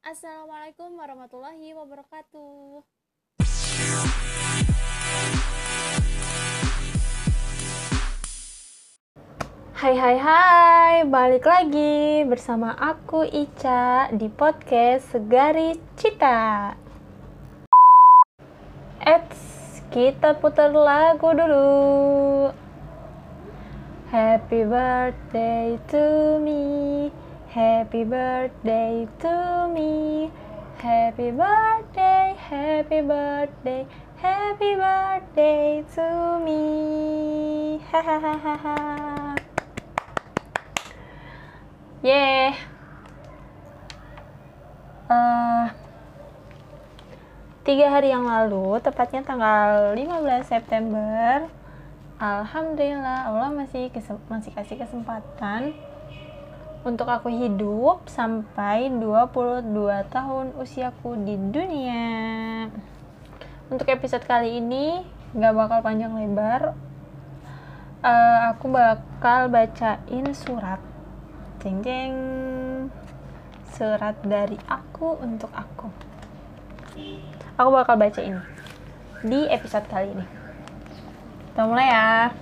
Assalamualaikum warahmatullahi wabarakatuh. Hai hai hai, balik lagi bersama aku Ica di podcast Segari Cita. Eits, kita putar lagu dulu. Happy birthday to me. Happy birthday to me. Happy birthday, happy birthday, happy birthday to me. Hahaha. Yeah. Eh, tiga hari yang lalu, tepatnya tanggal 15 September, Alhamdulillah Allah masih masih kasih kesempatan untuk aku hidup sampai 22 tahun usiaku di dunia. Untuk episode kali ini nggak bakal panjang lebar. Eh, aku bakal bacain surat. Jeng jeng. Surat dari aku untuk aku. Aku bakal bacain di episode kali ini. Kita mulai ya.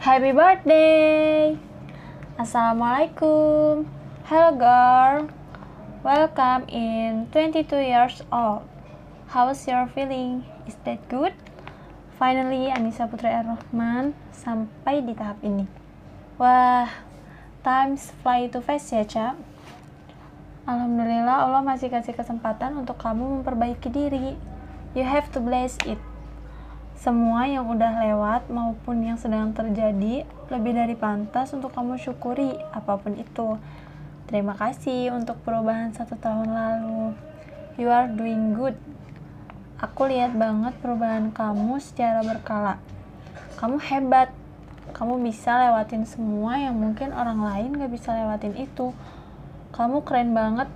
Happy birthday. Assalamualaikum. Hello girl. Welcome in 22 years old. How's your feeling? Is that good? Finally, Anissa Putri Ar-Rahman sampai di tahap ini. Wah, times fly too fast ya, Cak. Alhamdulillah Allah masih kasih kesempatan untuk kamu memperbaiki diri. You have to bless it. Semua yang udah lewat maupun yang sedang terjadi lebih dari pantas untuk kamu syukuri apa pun itu. Terima kasih untuk perubahan satu tahun lalu. You are doing good. Aku lihat banget perubahan kamu secara berkala. Kamu hebat. Kamu bisa lewatin semua yang mungkin orang lain gak bisa lewatin itu. Kamu keren banget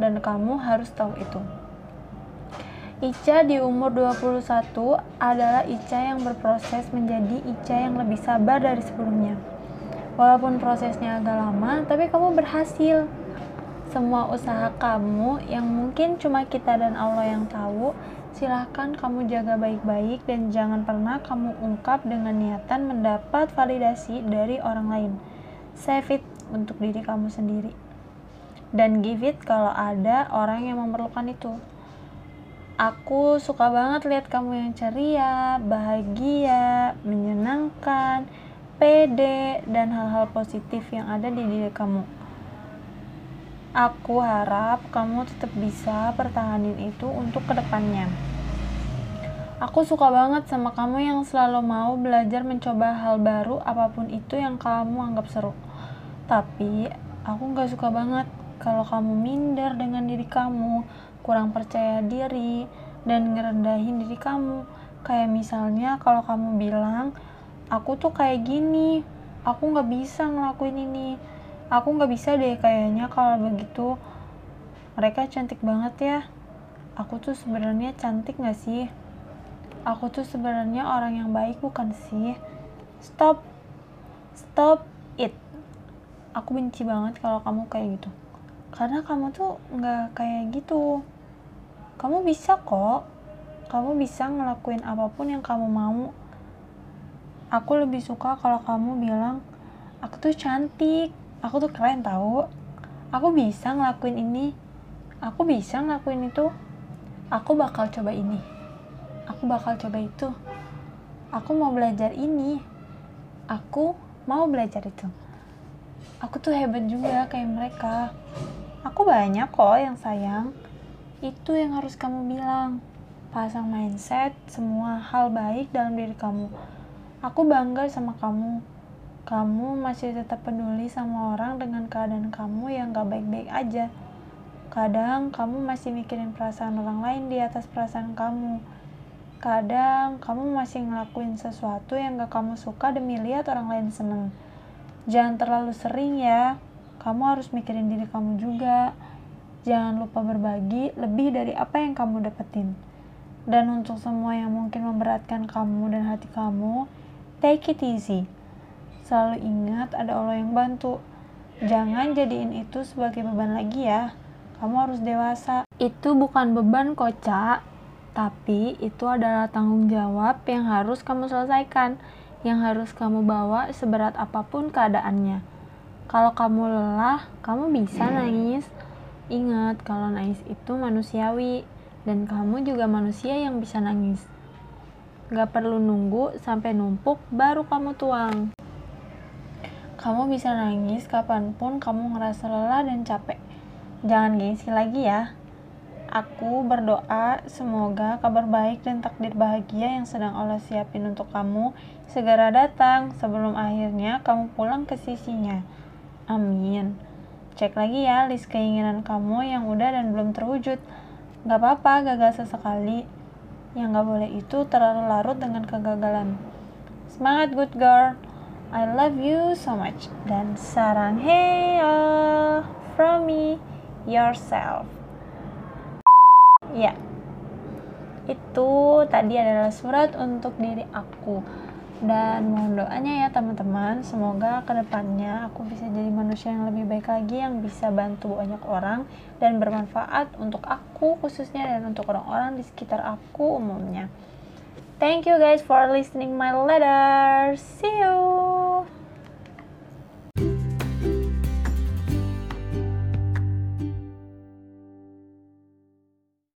dan kamu harus tahu itu. Ica di umur 21 adalah Ica yang berproses menjadi Ica yang lebih sabar dari sebelumnya. Walaupun prosesnya agak lama, tapi kamu berhasil. Semua usaha kamu yang mungkin cuma kita dan Allah yang tahu, silahkan kamu jaga baik-baik dan jangan pernah kamu ungkap dengan niatan mendapat validasi dari orang lain. Save it untuk diri kamu sendiri. Dan give it kalau ada orang yang memerlukan itu. Aku suka banget lihat kamu yang ceria, bahagia, menyenangkan, pede, dan hal-hal positif yang ada di diri kamu. Aku harap kamu tetap bisa pertahanin itu untuk ke depannya. Aku suka banget sama kamu yang selalu mau belajar mencoba hal baru apa pun itu yang kamu anggap seru. Tapi, aku gak suka banget kalau kamu minder dengan diri kamu, kurang percaya diri, dan ngerendahin diri kamu. Kayak misalnya kalau kamu bilang, aku tuh kayak gini, aku gak bisa ngelakuin ini, aku gak bisa deh kayaknya kalau begitu. Mereka cantik banget ya. Aku tuh sebenarnya cantik gak sih? Aku tuh sebenarnya orang yang baik bukan sih? Stop, stop it. Aku benci banget kalau kamu kayak gitu karena kamu tuh nggak kayak gitu kamu bisa kok. Kamu bisa ngelakuin apa pun yang kamu mau. Aku lebih suka kalau kamu bilang aku tuh cantik. Aku tuh keren tau. Aku bisa ngelakuin ini. Aku bisa ngelakuin itu. Aku bakal coba ini. Aku bakal coba itu. Aku mau belajar ini. Aku mau belajar itu. Aku tuh hebat juga kayak mereka. Aku banyak kok yang sayang. Itu yang harus kamu bilang. Pasang mindset semua hal baik dalam diri kamu. Aku bangga sama kamu. Kamu masih tetap peduli sama orang dengan keadaan kamu yang gak baik-baik aja. Kadang kamu masih mikirin perasaan orang lain di atas perasaan kamu. Kadang kamu masih ngelakuin sesuatu yang gak kamu suka demi lihat orang lain seneng. Jangan terlalu sering ya, kamu harus mikirin diri kamu juga. Jangan lupa berbagi lebih dari apa yang kamu dapetin. Dan untuk semua yang mungkin memberatkan kamu dan hati kamu, take it easy. Selalu ingat ada Allah yang bantu. Jangan jadiin itu sebagai beban lagi ya. Kamu harus dewasa. Itu bukan beban kocak, tapi itu adalah tanggung jawab yang harus kamu selesaikan, yang harus kamu bawa seberat apa pun keadaannya. Kalau kamu lelah, kamu bisa nangis. Ingat, kalau nangis itu manusiawi, dan kamu juga manusia yang bisa nangis. Gak perlu nunggu sampai numpuk baru kamu tuang. Kamu bisa nangis kapan pun kamu ngerasa lelah dan capek. Jangan gengsi lagi ya. Aku berdoa semoga kabar baik dan takdir bahagia yang sedang Allah siapin untuk kamu segera datang sebelum akhirnya kamu pulang ke sisinya. Amin. Cek lagi ya list keinginan kamu yang udah dan belum terwujud. Gak apa-apa gagal sesekali. Yang gak boleh itu terlalu larut dengan kegagalan. Semangat good girl. I love you so much. Dan sarang heyo from me, yourself. Ya, itu tadi adalah surat untuk diri aku. Dan mohon doanya ya teman-teman, semoga ke depannya aku bisa jadi manusia yang lebih baik lagi, yang bisa bantu banyak orang dan bermanfaat untuk aku khususnya dan untuk orang-orang di sekitar aku umumnya. Thank you guys for listening my letter. See you.